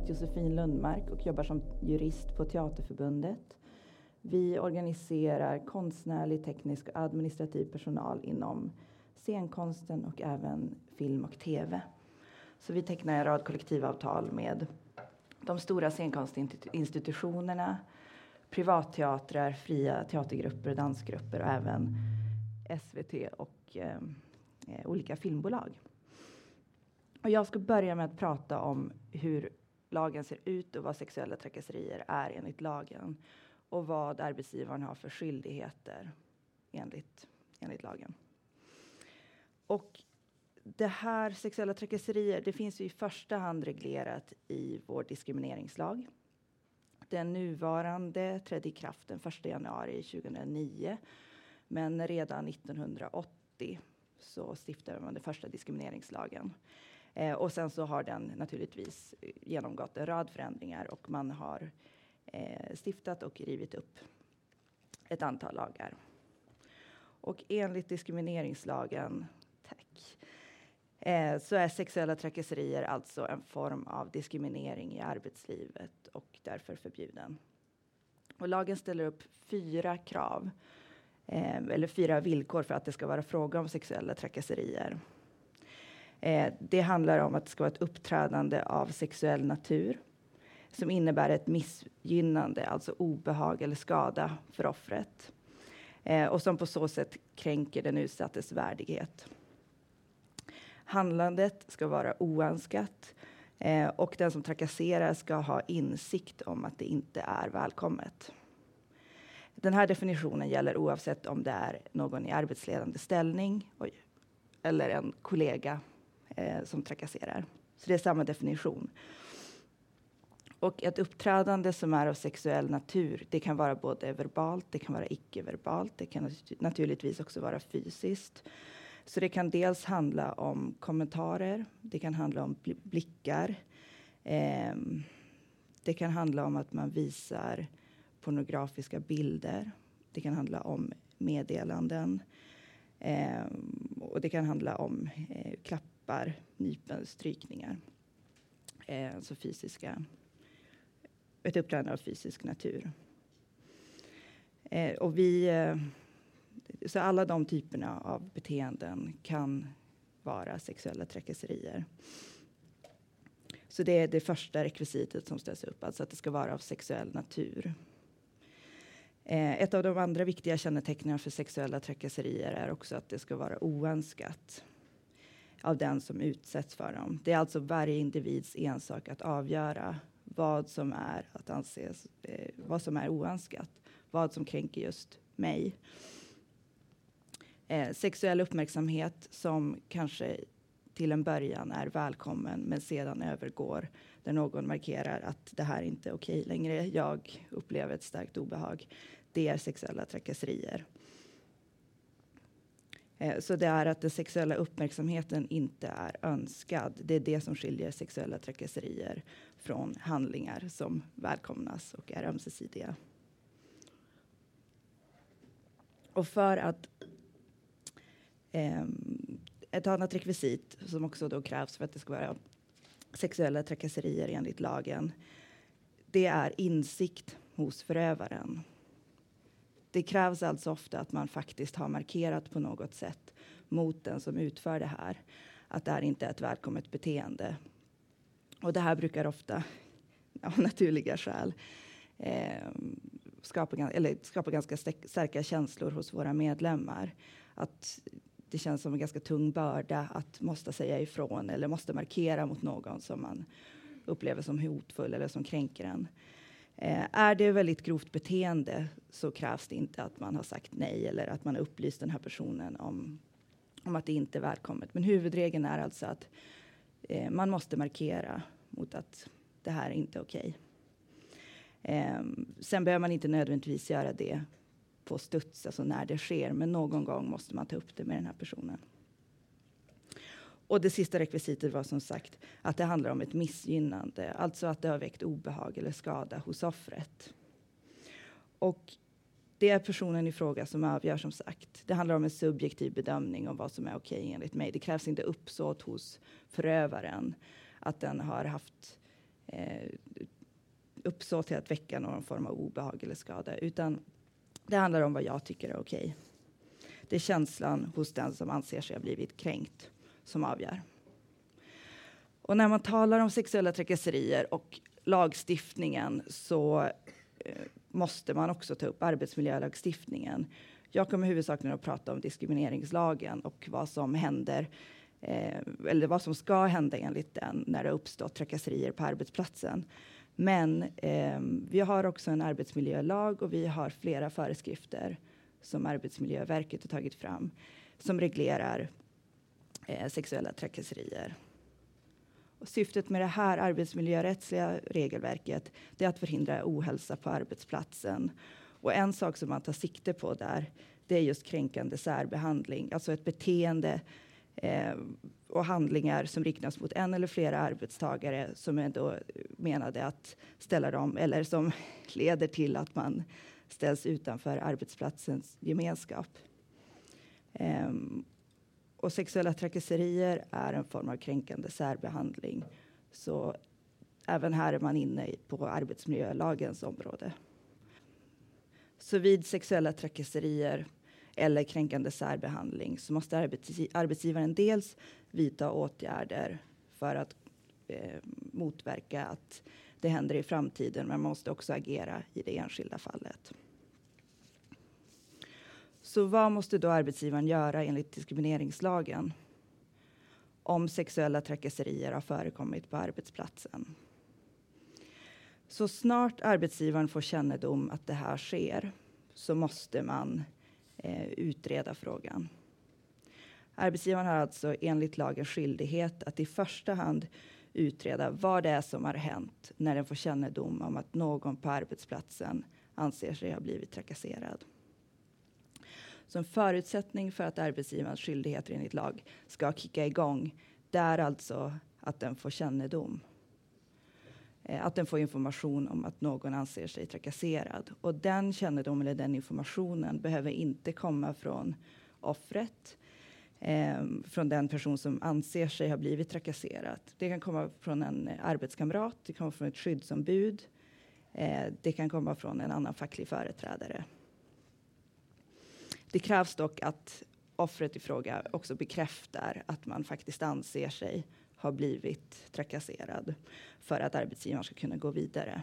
sagt Josefin Lundmark och jobbar som jurist på Teaterförbundet. Vi organiserar konstnärlig, teknisk och administrativ personal inom scenkonsten och även film och tv. Så vi tecknar en rad kollektivavtal med de stora scenkonstinstitutionerna, privatteatrar, fria teatergrupper, dansgrupper och även SVT och eh, eh, olika filmbolag. Och jag ska börja med att prata om hur lagen ser ut och vad sexuella trakasserier är enligt lagen och vad arbetsgivaren har för skyldigheter enligt, enligt lagen. Och det här sexuella trakasserier, det finns ju i första hand reglerat i vår diskrimineringslag. Den nuvarande trädde i kraft den 1 januari 2009. Men redan 1980 så stiftade man den första diskrimineringslagen. Eh, och sen så har den naturligtvis eh, genomgått en rad förändringar och man har eh, stiftat och rivit upp ett antal lagar. Och enligt diskrimineringslagen, tack, eh, så är sexuella trakasserier alltså en form av diskriminering i arbetslivet och därför förbjuden. Och lagen ställer upp fyra krav eh, eller fyra villkor för att det ska vara fråga om sexuella trakasserier. Eh, det handlar om att det ska vara ett uppträdande av sexuell natur som innebär ett missgynnande, alltså obehag eller skada för offret eh, och som på så sätt kränker den utsattes värdighet. Handlandet ska vara oönskat eh, och den som trakasserar ska ha insikt om att det inte är välkommet. Den här definitionen gäller oavsett om det är någon i arbetsledande ställning oj, eller en kollega eh, som trakasserar. Så det är samma definition. Och ett uppträdande som är av sexuell natur, det kan vara både verbalt, det kan vara icke-verbalt, det kan naturligtvis också vara fysiskt. Så det kan dels handla om kommentarer, det kan handla om blickar. Eh, det kan handla om att man visar pornografiska bilder. Det kan handla om meddelanden. Eh, och det kan handla om eh, klappar, nypen, strykningar. Eh, alltså fysiska ett uppträdande av fysisk natur. Eh, och vi, eh, så alla de typerna av beteenden kan vara sexuella trakasserier. Så det är det första rekvisitet som ställs upp, alltså att det ska vara av sexuell natur. Eh, ett av de andra viktiga kännetecknen för sexuella trakasserier är också att det ska vara oönskat av den som utsätts för dem. Det är alltså varje individs ensak att avgöra vad som är att anses, eh, vad som är oönskat, vad som kränker just mig. Eh, sexuell uppmärksamhet som kanske till en början är välkommen men sedan övergår där någon markerar att det här inte är okej längre. Jag upplever ett starkt obehag. Det är sexuella trakasserier. Eh, så det är att den sexuella uppmärksamheten inte är önskad. Det är det som skiljer sexuella trakasserier från handlingar som välkomnas och är ömsesidiga. Och för att eh, ett annat rekvisit som också då krävs för att det ska vara sexuella trakasserier enligt lagen. Det är insikt hos förövaren. Det krävs alltså ofta att man faktiskt har markerat på något sätt mot den som utför det här att det här inte är ett välkommet beteende. Och det här brukar ofta, av naturliga skäl, eh, skapa, eller skapa ganska starka känslor hos våra medlemmar. Att det känns som en ganska tung börda att måste säga ifrån eller måste markera mot någon som man upplever som hotfull eller som kränker en. Eh, är det väldigt grovt beteende så krävs det inte att man har sagt nej eller att man har upplyst den här personen om, om att det inte är välkommet. Men huvudregeln är alltså att eh, man måste markera mot att det här är inte okej. okej. Eh, sen behöver man inte nödvändigtvis göra det på studs, alltså när det sker, men någon gång måste man ta upp det med den här personen. Och det sista rekvisitet var som sagt att det handlar om ett missgynnande, alltså att det har väckt obehag eller skada hos offret. Och det är personen i fråga som avgör som sagt. Det handlar om en subjektiv bedömning om vad som är okej okay, enligt mig. Det krävs inte uppsåt hos förövaren att den har haft eh, uppsåt till att väcka någon form av obehag eller skada, utan det handlar om vad jag tycker är okej. Okay. Det är känslan hos den som anser sig ha blivit kränkt som avgör. Och när man talar om sexuella trakasserier och lagstiftningen så eh, måste man också ta upp arbetsmiljölagstiftningen. Jag kommer huvudsakligen att prata om diskrimineringslagen och vad som händer eh, eller vad som ska hända enligt den när det uppstått trakasserier på arbetsplatsen. Men eh, vi har också en arbetsmiljölag och vi har flera föreskrifter som Arbetsmiljöverket har tagit fram som reglerar eh, sexuella trakasserier. Och syftet med det här arbetsmiljörättsliga regelverket är att förhindra ohälsa på arbetsplatsen. Och en sak som man tar sikte på där, det är just kränkande särbehandling, alltså ett beteende eh, och handlingar som riktas mot en eller flera arbetstagare som är då menade att ställa dem eller som leder till att man ställs utanför arbetsplatsens gemenskap. Um, och sexuella trakasserier är en form av kränkande särbehandling. Så även här är man inne på arbetsmiljölagens område. Så vid sexuella trakasserier eller kränkande särbehandling så måste arbetsgivaren dels vidta åtgärder för att eh, motverka att det händer i framtiden, men man måste också agera i det enskilda fallet. Så vad måste då arbetsgivaren göra enligt diskrimineringslagen om sexuella trakasserier har förekommit på arbetsplatsen? Så snart arbetsgivaren får kännedom att det här sker så måste man eh, utreda frågan. Arbetsgivaren har alltså enligt lagen skyldighet att i första hand utreda vad det är som har hänt när den får kännedom om att någon på arbetsplatsen anser sig ha blivit trakasserad. Så en förutsättning för att arbetsgivarens skyldigheter enligt lag ska kicka igång, det är alltså att den får kännedom. Eh, att den får information om att någon anser sig trakasserad. Och den kännedomen eller den informationen behöver inte komma från offret, eh, från den person som anser sig ha blivit trakasserad. Det kan komma från en eh, arbetskamrat, det kan komma från ett skyddsombud, eh, det kan komma från en annan facklig företrädare. Det krävs dock att offret i fråga också bekräftar att man faktiskt anser sig ha blivit trakasserad för att arbetsgivaren ska kunna gå vidare.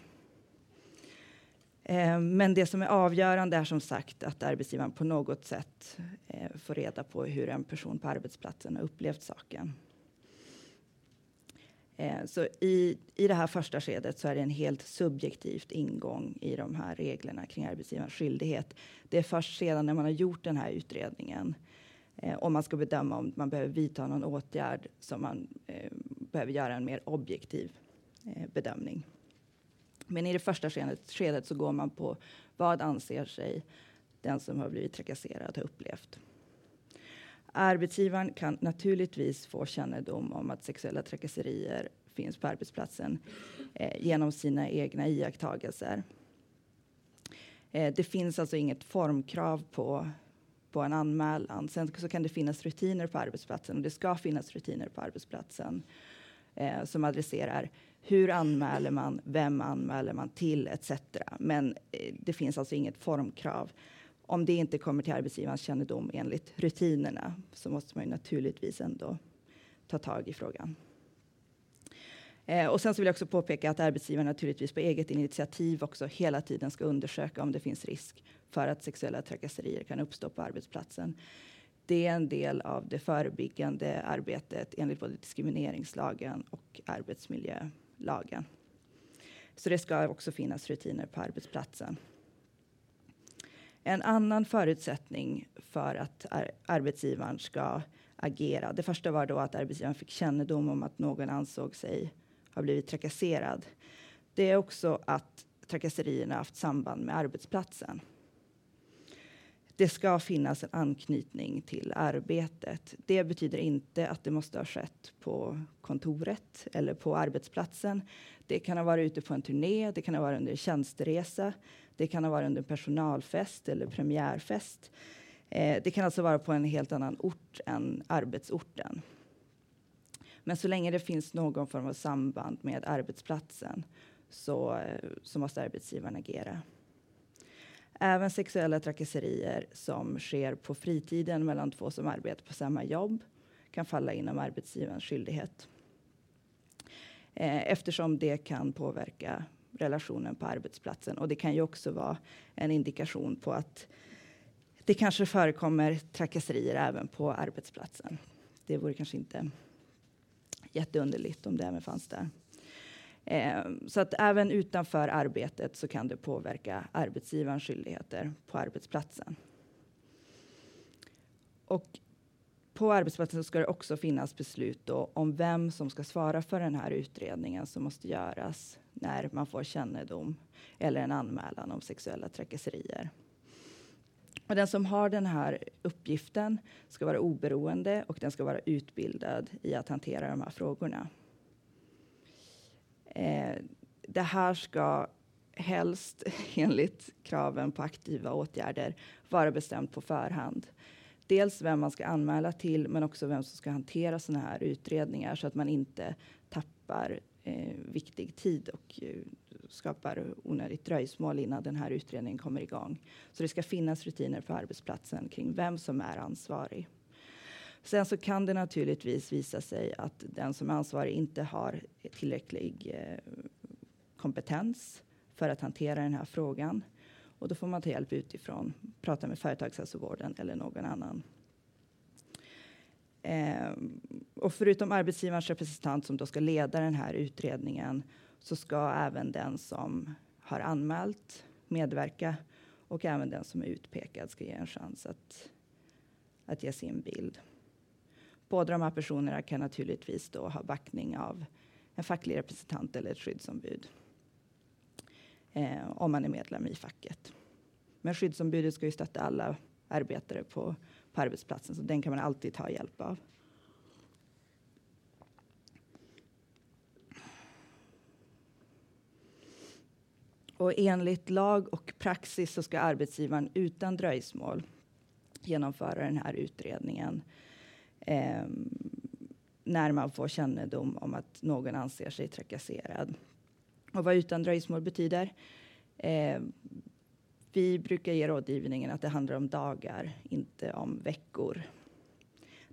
Eh, men det som är avgörande är som sagt att arbetsgivaren på något sätt eh, får reda på hur en person på arbetsplatsen har upplevt saken. Eh, så i, i det här första skedet så är det en helt subjektivt ingång i de här reglerna kring arbetsgivarens skyldighet. Det är först sedan när man har gjort den här utredningen eh, om man ska bedöma om man behöver vidta någon åtgärd som man eh, behöver göra en mer objektiv eh, bedömning. Men i det första skedet, skedet så går man på vad anser sig den som har blivit trakasserad ha upplevt. Arbetsgivaren kan naturligtvis få kännedom om att sexuella trakasserier finns på arbetsplatsen eh, genom sina egna iakttagelser. Eh, det finns alltså inget formkrav på, på en anmälan. Sen så kan det finnas rutiner på arbetsplatsen och det ska finnas rutiner på arbetsplatsen eh, som adresserar hur anmäler man, vem anmäler man till etc. Men eh, det finns alltså inget formkrav om det inte kommer till arbetsgivarens kännedom enligt rutinerna så måste man ju naturligtvis ändå ta tag i frågan. Eh, och sen så vill jag också påpeka att arbetsgivaren naturligtvis på eget initiativ också hela tiden ska undersöka om det finns risk för att sexuella trakasserier kan uppstå på arbetsplatsen. Det är en del av det förebyggande arbetet enligt både diskrimineringslagen och arbetsmiljölagen. Så det ska också finnas rutiner på arbetsplatsen. En annan förutsättning för att ar arbetsgivaren ska agera. Det första var då att arbetsgivaren fick kännedom om att någon ansåg sig ha blivit trakasserad. Det är också att trakasserierna haft samband med arbetsplatsen. Det ska finnas en anknytning till arbetet. Det betyder inte att det måste ha skett på kontoret eller på arbetsplatsen. Det kan ha varit ute på en turné, det kan ha varit under en tjänsteresa, det kan ha varit under personalfest eller premiärfest. Eh, det kan alltså vara på en helt annan ort än arbetsorten. Men så länge det finns någon form av samband med arbetsplatsen så, eh, så måste arbetsgivaren agera. Även sexuella trakasserier som sker på fritiden mellan två som arbetar på samma jobb kan falla inom arbetsgivarens skyldighet. Eh, eftersom det kan påverka relationen på arbetsplatsen. Och det kan ju också vara en indikation på att det kanske förekommer trakasserier även på arbetsplatsen. Det vore kanske inte jätteunderligt om det även fanns där. Eh, så att även utanför arbetet så kan det påverka arbetsgivarens skyldigheter på arbetsplatsen. Och på arbetsplatsen ska det också finnas beslut om vem som ska svara för den här utredningen som måste göras när man får kännedom eller en anmälan om sexuella trakasserier. Och den som har den här uppgiften ska vara oberoende och den ska vara utbildad i att hantera de här frågorna. Eh, det här ska helst enligt kraven på aktiva åtgärder vara bestämt på förhand. Dels vem man ska anmäla till, men också vem som ska hantera sådana här utredningar så att man inte tappar eh, viktig tid och eh, skapar onödigt dröjsmål innan den här utredningen kommer igång. Så det ska finnas rutiner på arbetsplatsen kring vem som är ansvarig. Sen så kan det naturligtvis visa sig att den som är ansvarig inte har tillräcklig eh, kompetens för att hantera den här frågan. Och då får man ta hjälp utifrån, prata med företagshälsovården eller någon annan. Eh, och förutom arbetsgivarens representant som då ska leda den här utredningen så ska även den som har anmält medverka och även den som är utpekad ska ge en chans att, att ge sin bild. Båda de här personerna kan naturligtvis då ha backning av en facklig representant eller ett skyddsombud. Eh, om man är medlem i facket. Men skyddsombudet ska ju stötta alla arbetare på, på arbetsplatsen, så den kan man alltid ta hjälp av. Och enligt lag och praxis så ska arbetsgivaren utan dröjsmål genomföra den här utredningen eh, när man får kännedom om att någon anser sig trakasserad. Och vad utan dröjsmål betyder? Eh, vi brukar ge rådgivningen att det handlar om dagar, inte om veckor.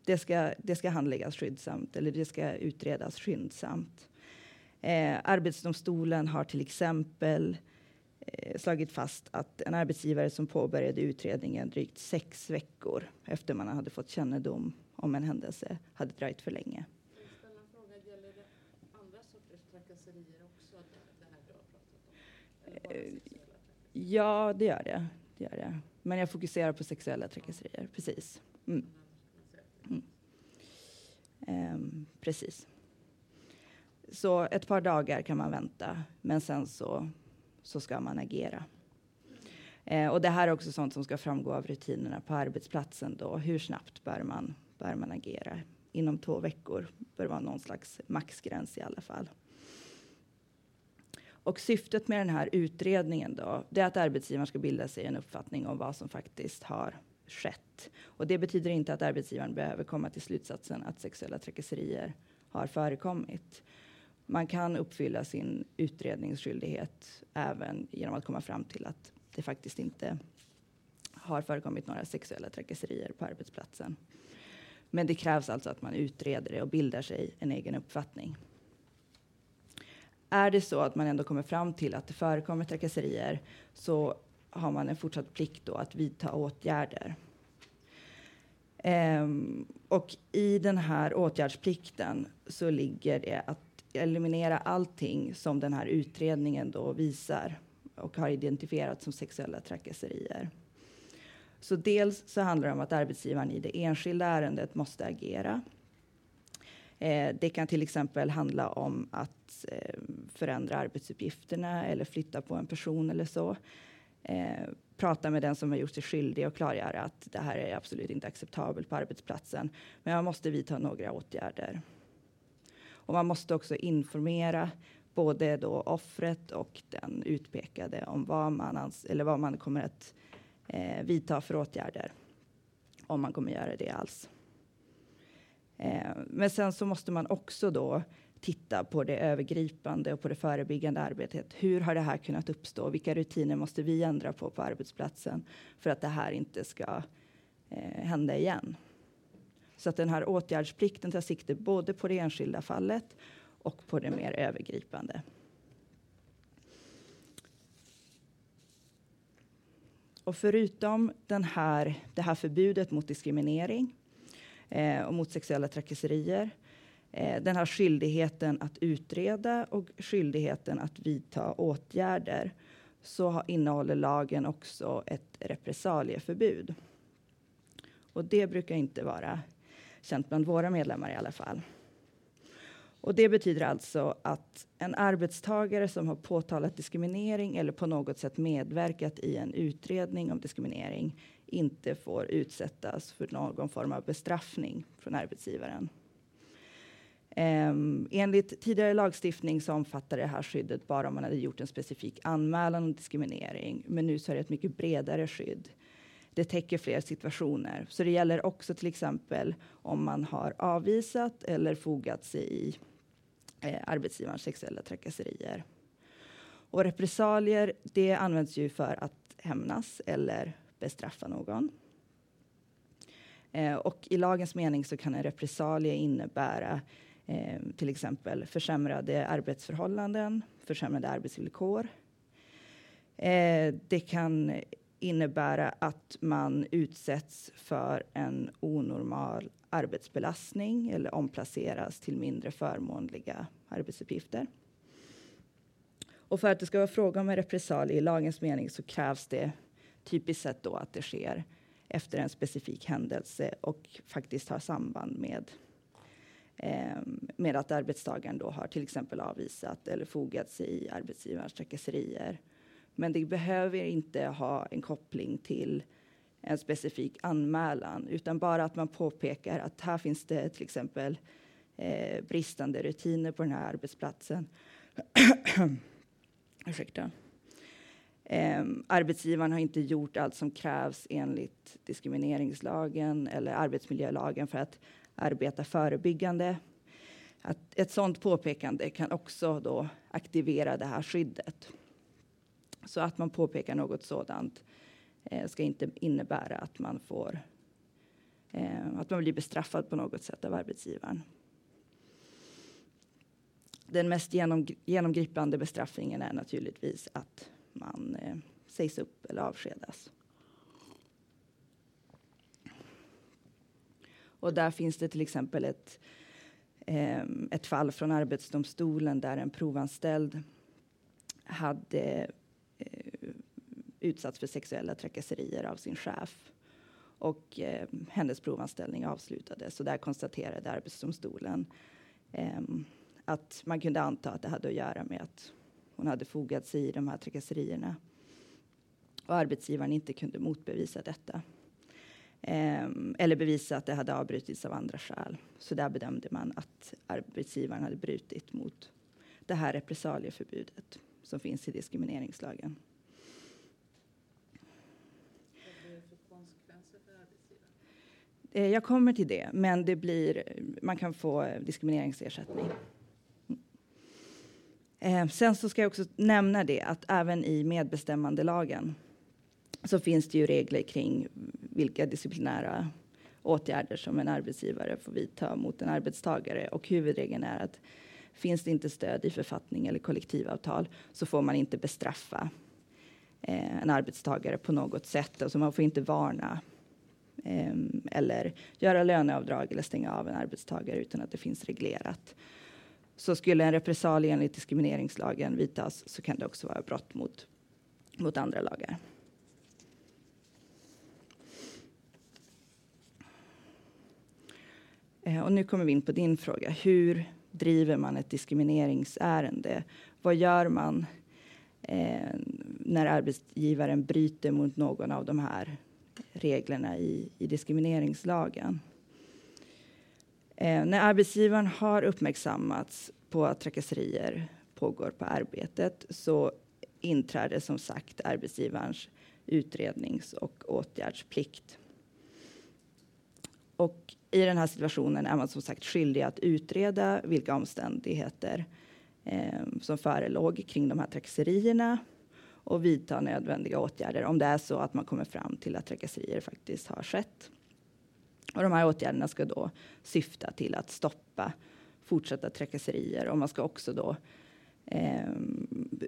Det ska, det ska handläggas skyndsamt, eller det ska utredas skyndsamt. Eh, Arbetsdomstolen har till exempel eh, slagit fast att en arbetsgivare som påbörjade utredningen drygt sex veckor efter man hade fått kännedom om en händelse hade dröjt för länge. Fråga, gäller det andra sorters trakasserier också? Det här du har pratat om? Ja, det gör det. det gör det. Men jag fokuserar på sexuella trakasserier, precis. Mm. Mm. Um, precis. Så ett par dagar kan man vänta, men sen så, så ska man agera. Eh, och det här är också sånt som ska framgå av rutinerna på arbetsplatsen. Då. Hur snabbt bör man bör man agera. Inom två veckor bör vara någon slags maxgräns i alla fall. Och syftet med den här utredningen då, det är att arbetsgivaren ska bilda sig en uppfattning om vad som faktiskt har skett. Och det betyder inte att arbetsgivaren behöver komma till slutsatsen att sexuella trakasserier har förekommit. Man kan uppfylla sin utredningsskyldighet även genom att komma fram till att det faktiskt inte har förekommit några sexuella trakasserier på arbetsplatsen. Men det krävs alltså att man utreder det och bildar sig en egen uppfattning. Är det så att man ändå kommer fram till att det förekommer trakasserier så har man en fortsatt plikt då att vidta åtgärder. Ehm, och i den här åtgärdsplikten så ligger det att eliminera allting som den här utredningen då visar och har identifierat som sexuella trakasserier. Så dels så handlar det om att arbetsgivaren i det enskilda ärendet måste agera. Eh, det kan till exempel handla om att eh, förändra arbetsuppgifterna eller flytta på en person eller så. Eh, prata med den som har gjort sig skyldig och klargöra att det här är absolut inte acceptabelt på arbetsplatsen. Men man måste vidta några åtgärder. Och man måste också informera både då offret och den utpekade om vad man, eller vad man kommer att eh, vidta för åtgärder. Om man kommer göra det alls. Eh, men sen så måste man också då titta på det övergripande och på det förebyggande arbetet. Hur har det här kunnat uppstå? Vilka rutiner måste vi ändra på på arbetsplatsen för att det här inte ska eh, hända igen? Så att den här åtgärdsplikten tar sikte både på det enskilda fallet och på det mer övergripande. Och förutom den här, det här förbudet mot diskriminering eh, och mot sexuella trakasserier, eh, den här skyldigheten att utreda och skyldigheten att vidta åtgärder, så innehåller lagen också ett repressalieförbud. Och det brukar inte vara känt bland våra medlemmar i alla fall. Och det betyder alltså att en arbetstagare som har påtalat diskriminering eller på något sätt medverkat i en utredning om diskriminering inte får utsättas för någon form av bestraffning från arbetsgivaren. Um, enligt tidigare lagstiftning så omfattar det här skyddet bara om man hade gjort en specifik anmälan om diskriminering. Men nu så är det ett mycket bredare skydd. Det täcker fler situationer. Så det gäller också till exempel om man har avvisat eller fogat sig i eh, arbetsgivarens sexuella trakasserier. Och repressalier, det används ju för att hämnas eller bestraffa någon. Eh, och i lagens mening så kan en repressalie innebära eh, till exempel försämrade arbetsförhållanden, försämrade arbetsvillkor. Eh, det kan innebära att man utsätts för en onormal arbetsbelastning eller omplaceras till mindre förmånliga arbetsuppgifter. Och för att det ska vara fråga om en repressalie i lagens mening så krävs det typiskt sett då att det sker efter en specifik händelse och faktiskt har samband med eh, med att arbetstagaren då har till exempel avvisat eller fogat sig i arbetsgivarens trakasserier. Men det behöver inte ha en koppling till en specifik anmälan, utan bara att man påpekar att här finns det till exempel eh, bristande rutiner på den här arbetsplatsen. Ursäkta. Eh, arbetsgivaren har inte gjort allt som krävs enligt diskrimineringslagen eller arbetsmiljölagen för att arbeta förebyggande. Att ett sådant påpekande kan också då aktivera det här skyddet. Så att man påpekar något sådant eh, ska inte innebära att man får eh, att man blir bestraffad på något sätt av arbetsgivaren. Den mest genom, genomgripande bestraffningen är naturligtvis att man eh, sägs upp eller avskedas. Och där finns det till exempel ett, eh, ett fall från Arbetsdomstolen där en provanställd hade eh, utsatts för sexuella trakasserier av sin chef. Och eh, hennes provanställning avslutades. Och där konstaterade Arbetsdomstolen eh, att man kunde anta att det hade att göra med att hon hade fogat sig i de här trakasserierna. Och arbetsgivaren inte kunde motbevisa detta. Eh, eller bevisa att det hade avbrutits av andra skäl. Så där bedömde man att arbetsgivaren hade brutit mot det här repressalieförbudet som finns i diskrimineringslagen. Eh, jag kommer till det, men det blir, man kan få diskrimineringsersättning. Eh, sen så ska jag också nämna det att även i medbestämmandelagen så finns det ju regler kring vilka disciplinära åtgärder som en arbetsgivare får vidta mot en arbetstagare. Och huvudregeln är att finns det inte stöd i författning eller kollektivavtal så får man inte bestraffa eh, en arbetstagare på något sätt. Alltså man får inte varna eh, eller göra löneavdrag eller stänga av en arbetstagare utan att det finns reglerat. Så skulle en repressalie enligt diskrimineringslagen vidtas så kan det också vara brott mot, mot andra lagar. Eh, och nu kommer vi in på din fråga. Hur driver man ett diskrimineringsärende? Vad gör man eh, när arbetsgivaren bryter mot någon av de här reglerna i, i diskrimineringslagen? Eh, när arbetsgivaren har uppmärksammats på att trakasserier pågår på arbetet så inträder som sagt arbetsgivarens utrednings och åtgärdsplikt och i den här situationen är man som sagt skyldig att utreda vilka omständigheter eh, som förelåg kring de här trakasserierna och vidta nödvändiga åtgärder om det är så att man kommer fram till att trakasserier faktiskt har skett. Och de här åtgärderna ska då syfta till att stoppa fortsatta trakasserier och man ska också då eh,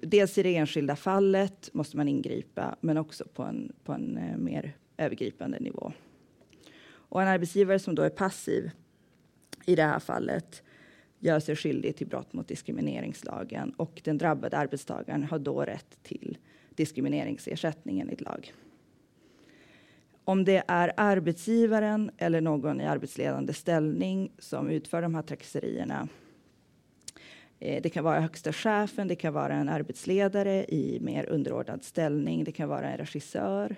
dels i det enskilda fallet måste man ingripa, men också på en, på en eh, mer övergripande nivå. Och en arbetsgivare som då är passiv i det här fallet gör sig skyldig till brott mot diskrimineringslagen och den drabbade arbetstagaren har då rätt till diskrimineringsersättning enligt lag. Om det är arbetsgivaren eller någon i arbetsledande ställning som utför de här trakasserierna. Eh, det kan vara högsta chefen, det kan vara en arbetsledare i mer underordnad ställning, det kan vara en regissör.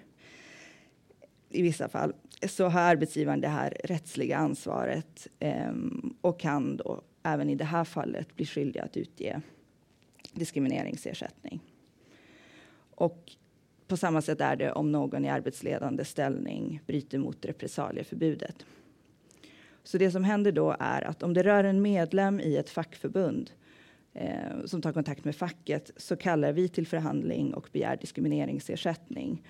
I vissa fall så har arbetsgivaren det här rättsliga ansvaret eh, och kan då även i det här fallet bli skyldig att utge diskrimineringsersättning. Och på samma sätt är det om någon i arbetsledande ställning bryter mot repressalieförbudet. Så det som händer då är att om det rör en medlem i ett fackförbund eh, som tar kontakt med facket så kallar vi till förhandling och begär diskrimineringsersättning.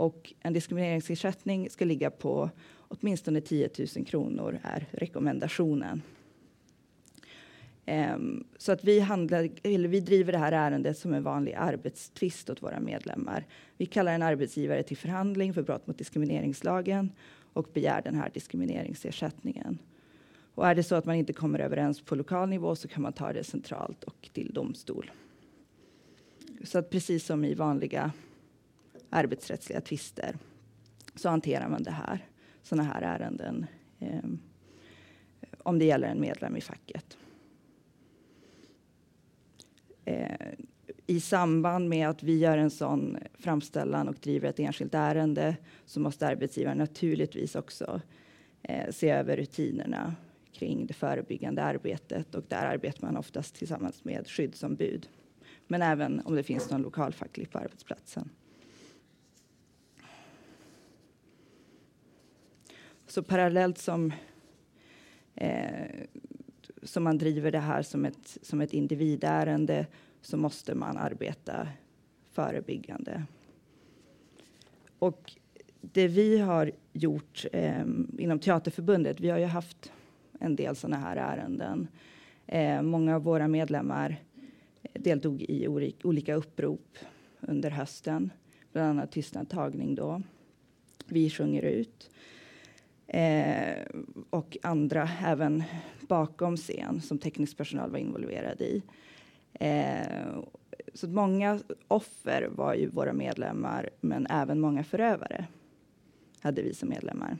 Och en diskrimineringsersättning ska ligga på åtminstone 10 000 kronor är rekommendationen. Um, så att vi, handlar, eller vi driver det här ärendet som en vanlig arbetstvist åt våra medlemmar. Vi kallar en arbetsgivare till förhandling för brott mot diskrimineringslagen och begär den här diskrimineringsersättningen. Och är det så att man inte kommer överens på lokal nivå så kan man ta det centralt och till domstol. Så att precis som i vanliga arbetsrättsliga tvister så hanterar man det här, sådana här ärenden eh, om det gäller en medlem i facket. Eh, I samband med att vi gör en sån framställan och driver ett enskilt ärende så måste arbetsgivaren naturligtvis också eh, se över rutinerna kring det förebyggande arbetet och där arbetar man oftast tillsammans med skyddsombud. Men även om det finns någon lokalfacklig på arbetsplatsen. Så parallellt som, eh, som man driver det här som ett, som ett individärende så måste man arbeta förebyggande. Och det vi har gjort eh, inom Teaterförbundet, vi har ju haft en del sådana här ärenden. Eh, många av våra medlemmar deltog i olika upprop under hösten, bland annat Tystnad tagning då. Vi sjunger ut. Eh, och andra även bakom scen som teknisk personal var involverad i. Eh, så många offer var ju våra medlemmar, men även många förövare hade vi som medlemmar.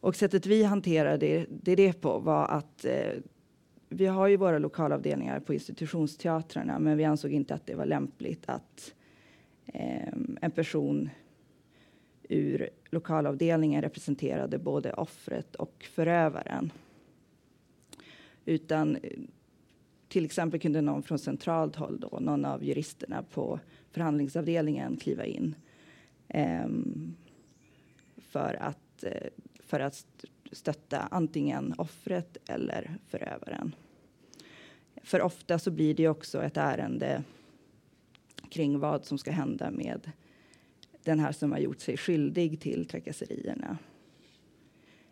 Och sättet vi hanterade det, det på var att eh, vi har ju våra lokalavdelningar på institutionsteatrarna, men vi ansåg inte att det var lämpligt att eh, en person ur lokalavdelningen representerade både offret och förövaren. Utan eh, till exempel kunde någon från centralt håll, då, någon av juristerna på förhandlingsavdelningen kliva in ehm, eh, för, att, för att stötta antingen offret eller förövaren. För ofta så blir det också ett ärende kring vad som ska hända med den här som har gjort sig skyldig till trakasserierna.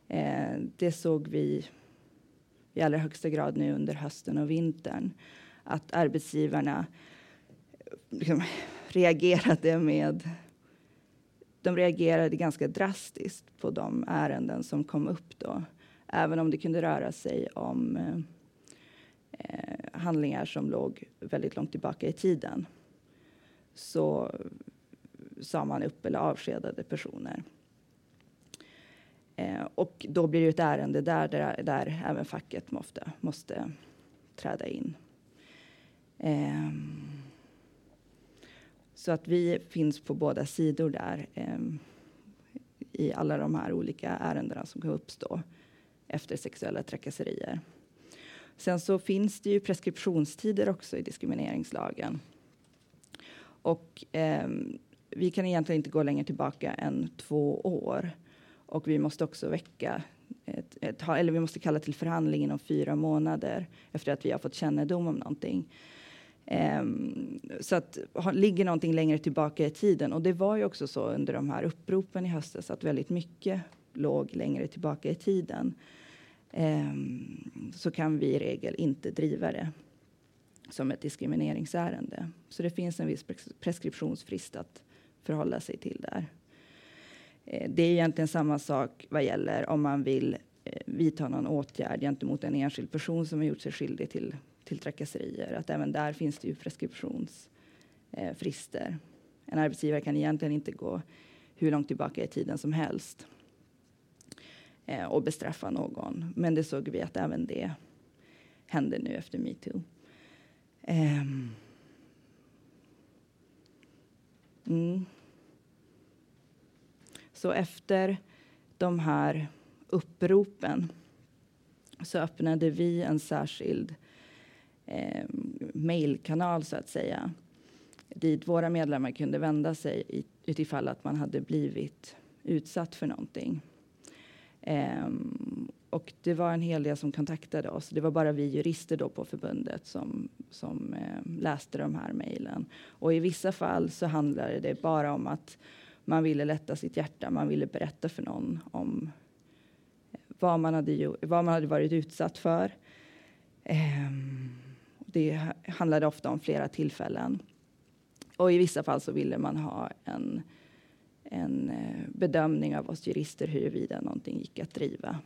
Eh, det såg vi i allra högsta grad nu under hösten och vintern. Att arbetsgivarna liksom, reagerade med de reagerade ganska drastiskt på de ärenden som kom upp då. Även om det kunde röra sig om eh, eh handlingar som låg väldigt långt tillbaka i tiden. Så sa man upp eller avskedade personer. Eh, och då blir det ett ärende där, där, där även facket måste, måste träda in. Eh, så att vi finns på båda sidor där eh, i alla de här olika ärendena som kan uppstå efter sexuella trakasserier. Sen så finns det ju preskriptionstider också i diskrimineringslagen. Och eh, vi kan egentligen inte gå längre tillbaka än två år. Och vi måste också väcka ett, ett, eller vi måste kalla till förhandling inom fyra månader efter att vi har fått kännedom om någonting. Um, så att ligger någonting längre tillbaka i tiden och det var ju också så under de här uppropen i höstas att väldigt mycket låg längre tillbaka i tiden. Um, så kan vi i regel inte driva det som ett diskrimineringsärende. Så det finns en viss preskriptionsfrist att förhålla sig till där. Eh, det är egentligen samma sak vad gäller om man vill eh, vidta någon åtgärd gentemot en enskild person som har gjort sig skyldig till, till trakasserier. Att även där finns det ju preskriptionsfrister. Eh, en arbetsgivare kan egentligen inte gå hur långt tillbaka i tiden som helst och bestraffa någon. Men det såg vi att även det händer nu efter metoo. Ehm, Mm. Så efter de här uppropen så öppnade vi en särskild eh, mejlkanal så att säga dit våra medlemmar kunde vända sig utifall att man hade blivit utsatt för någonting. Ehm, och det var en hel del som kontaktade oss. Det var bara vi jurister då på förbundet som, som eh, läste de här mejlen. Och i vissa fall så handlade det bara om att man ville lätta sitt hjärta. Man ville berätta för någon om eh, vad man hade, vad man hade varit utsatt för. Eh, det handlade ofta om flera tillfällen. Och i vissa fall så ville man ha en, en eh, bedömning av oss jurister huruvida någonting gick att driva.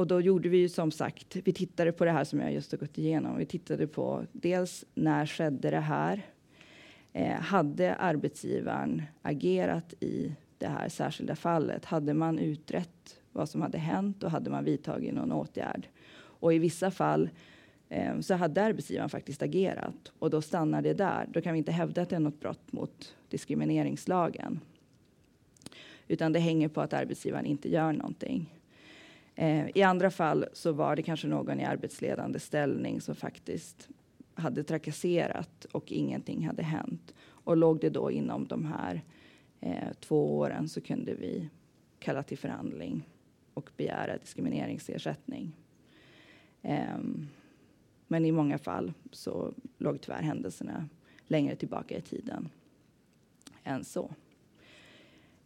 Och då gjorde vi ju som sagt, vi tittade på det här som jag just har gått igenom. Vi tittade på dels när skedde det här? Eh, hade arbetsgivaren agerat i det här särskilda fallet? Hade man utrett vad som hade hänt och hade man vidtagit någon åtgärd? Och i vissa fall eh, så hade arbetsgivaren faktiskt agerat och då stannar det där. Då kan vi inte hävda att det är något brott mot diskrimineringslagen. Utan det hänger på att arbetsgivaren inte gör någonting. Eh, I andra fall så var det kanske någon i arbetsledande ställning som faktiskt hade trakasserat och ingenting hade hänt. Och låg det då inom de här eh, två åren så kunde vi kalla till förhandling och begära diskrimineringsersättning. Eh, men i många fall så låg tyvärr händelserna längre tillbaka i tiden än så.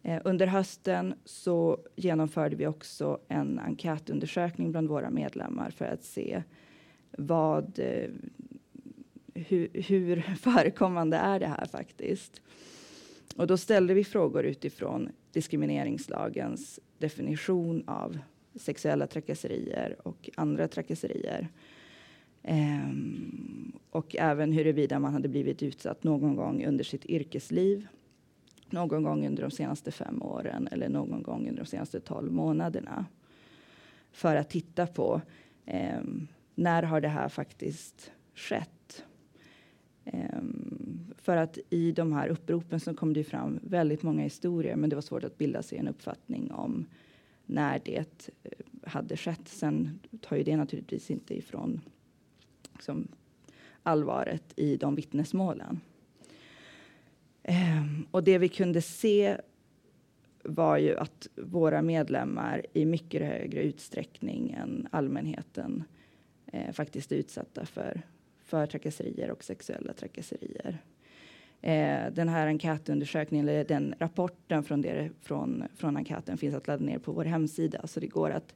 Eh, under hösten så genomförde vi också en enkätundersökning bland våra medlemmar för att se vad eh, hur, hur förekommande är det här faktiskt? Och då ställde vi frågor utifrån diskrimineringslagens definition av sexuella trakasserier och andra trakasserier. Ehm, och även huruvida man hade blivit utsatt någon gång under sitt yrkesliv, någon gång under de senaste fem åren eller någon gång under de senaste tolv månaderna. För att titta på eh, när har det här faktiskt skett? Eh, för att i de här uppropen så kom det fram väldigt många historier, men det var svårt att bilda sig en uppfattning om när det eh, hade skett. Sen tar ju det naturligtvis inte ifrån liksom, allvaret i de vittnesmålen. Um, och det vi kunde se var ju att våra medlemmar i mycket högre utsträckning än allmänheten eh, faktiskt är utsatta för för trakasserier och sexuella trakasserier. Eh, den här enkätundersökningen, eller den rapporten från, det, från, från enkäten finns att ladda ner på vår hemsida, så det går att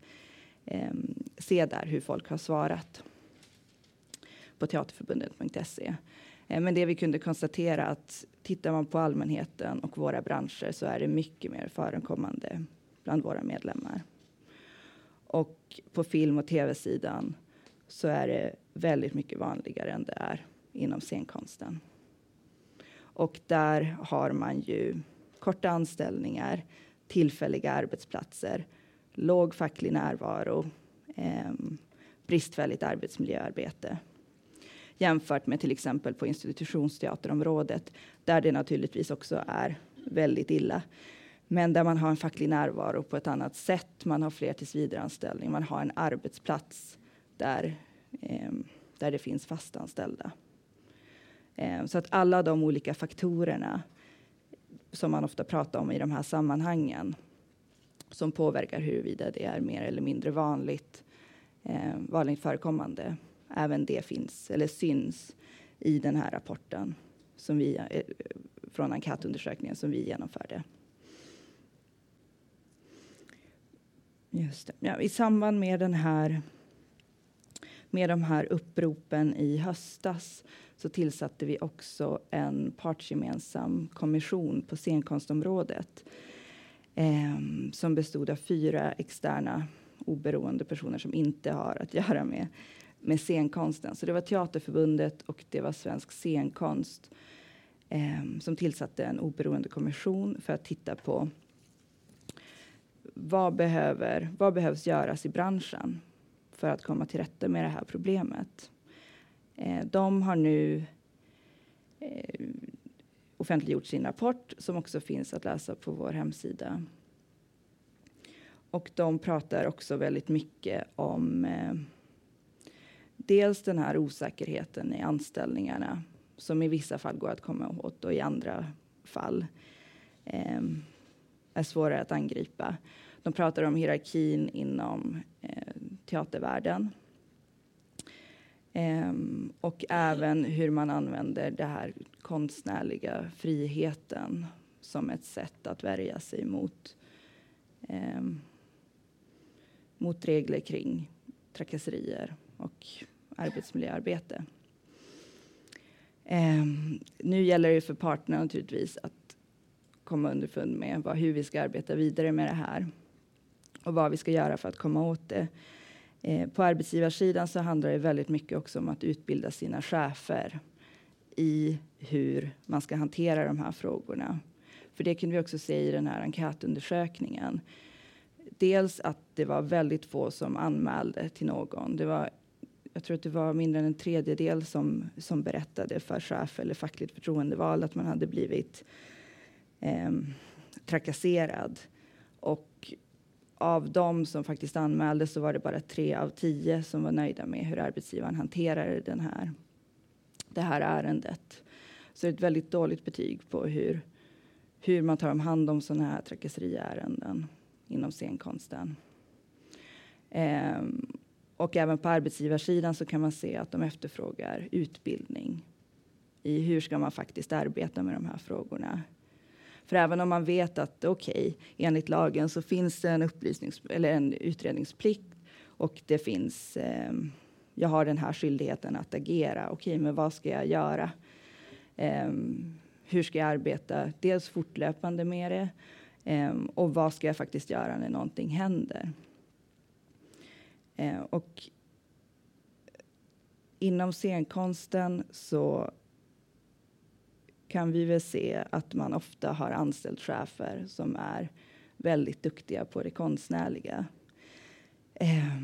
eh, se där hur folk har svarat på teaterförbundet.se. Eh, men det vi kunde konstatera att tittar man på allmänheten och våra branscher så är det mycket mer förekommande bland våra medlemmar. Och på film och tv-sidan så är det väldigt mycket vanligare än det är inom scenkonsten. Och där har man ju korta anställningar, tillfälliga arbetsplatser, låg facklig närvaro, eh, bristfälligt arbetsmiljöarbete jämfört med till exempel på institutionsteaterområdet där det naturligtvis också är väldigt illa. Men där man har en facklig närvaro på ett annat sätt. Man har fler tillsvidareanställningar. Man har en arbetsplats där, eh, där det finns fastanställda. Eh, så att alla de olika faktorerna som man ofta pratar om i de här sammanhangen som påverkar huruvida det är mer eller mindre vanligt, eh, vanligt förekommande. Även det finns, eller syns, i den här rapporten som vi, eh, från enkätundersökningen som vi genomförde. Just det. Ja, I samband med den här med de här uppropen i höstas så tillsatte vi också en partsgemensam kommission på scenkonstområdet eh, som bestod av fyra externa oberoende personer som inte har att göra med, med scenkonsten. Så det var Teaterförbundet och det var Svensk scenkonst eh, som tillsatte en oberoende kommission för att titta på vad, behöver, vad behövs göras i branschen för att komma till rätta med det här problemet. Eh, de har nu eh, offentliggjort sin rapport som också finns att läsa på vår hemsida. Och de pratar också väldigt mycket om eh, dels den här osäkerheten i anställningarna som i vissa fall går att komma åt och i andra fall eh, är svårare att angripa. De pratar om hierarkin inom eh, teatervärlden. Um, och även hur man använder den här konstnärliga friheten som ett sätt att värja sig mot, um, mot regler kring trakasserier och arbetsmiljöarbete. Eh, nu gäller det för parterna naturligtvis att komma underfund med vad, hur vi ska arbeta vidare med det här och vad vi ska göra för att komma åt det. Eh, på arbetsgivarsidan så handlar det väldigt mycket också om att utbilda sina chefer i hur man ska hantera de här frågorna. För det kunde vi också se i den här enkätundersökningen. Dels att det var väldigt få som anmälde till någon. Det var, jag tror att det var mindre än en tredjedel som, som berättade för chef eller fackligt förtroendevald att man hade blivit eh, trakasserad. Och av dem som faktiskt anmälde så var det bara tre av tio som var nöjda med hur arbetsgivaren hanterade den här, det här ärendet. Så det är ett väldigt dåligt betyg på hur, hur man tar om hand om sådana här trakasseriärenden inom scenkonsten. Ehm, och även på arbetsgivarsidan så kan man se att de efterfrågar utbildning i hur ska man faktiskt arbeta med de här frågorna. För även om man vet att okej, okay, enligt lagen så finns det en upplysnings eller en utredningsplikt och det finns. Eh, jag har den här skyldigheten att agera. Okej, okay, men vad ska jag göra? Eh, hur ska jag arbeta? Dels fortlöpande med det eh, och vad ska jag faktiskt göra när någonting händer? Eh, och inom scenkonsten så kan vi väl se att man ofta har anställt chefer som är väldigt duktiga på det konstnärliga. Eh,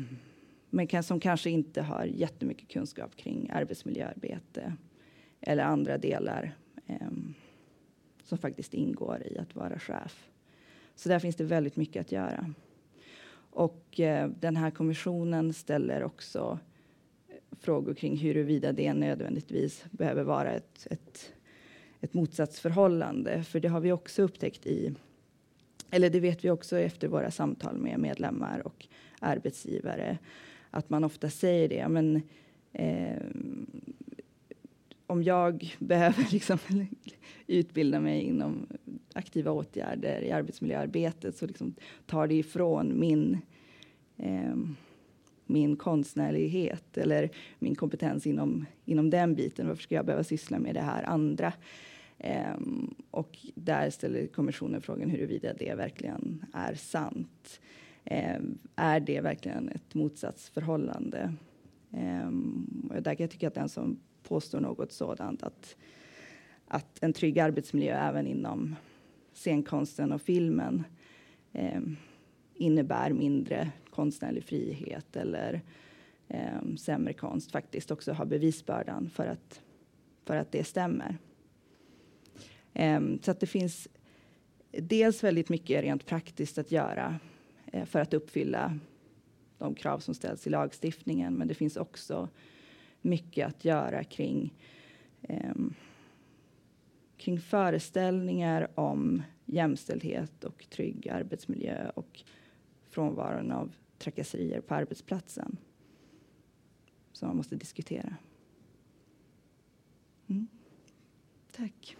men kan, som kanske inte har jättemycket kunskap kring arbetsmiljöarbete eller andra delar eh, som faktiskt ingår i att vara chef. Så där finns det väldigt mycket att göra. Och eh, den här kommissionen ställer också eh, frågor kring huruvida det nödvändigtvis behöver vara ett, ett ett motsatsförhållande. För det har vi också upptäckt i, eller det vet vi också efter våra samtal med medlemmar och arbetsgivare, att man ofta säger det. Men, eh, om jag behöver liksom utbilda mig inom aktiva åtgärder i arbetsmiljöarbetet så liksom tar det ifrån min eh, min konstnärlighet eller min kompetens inom, inom den biten. Varför ska jag behöva syssla med det här andra? Eh, och där ställer kommissionen frågan huruvida det verkligen är sant. Eh, är det verkligen ett motsatsförhållande? Ehm, och där kan jag tycka att den som påstår något sådant, att, att en trygg arbetsmiljö även inom scenkonsten och filmen eh, innebär mindre konstnärlig frihet eller eh, sämre konst faktiskt också har bevisbördan för att, för att det stämmer. Eh, så att det finns dels väldigt mycket rent praktiskt att göra eh, för att uppfylla de krav som ställs i lagstiftningen. Men det finns också mycket att göra kring, eh, kring föreställningar om jämställdhet och trygg arbetsmiljö och frånvaron av trakasserier på arbetsplatsen som man måste diskutera. Mm. Tack.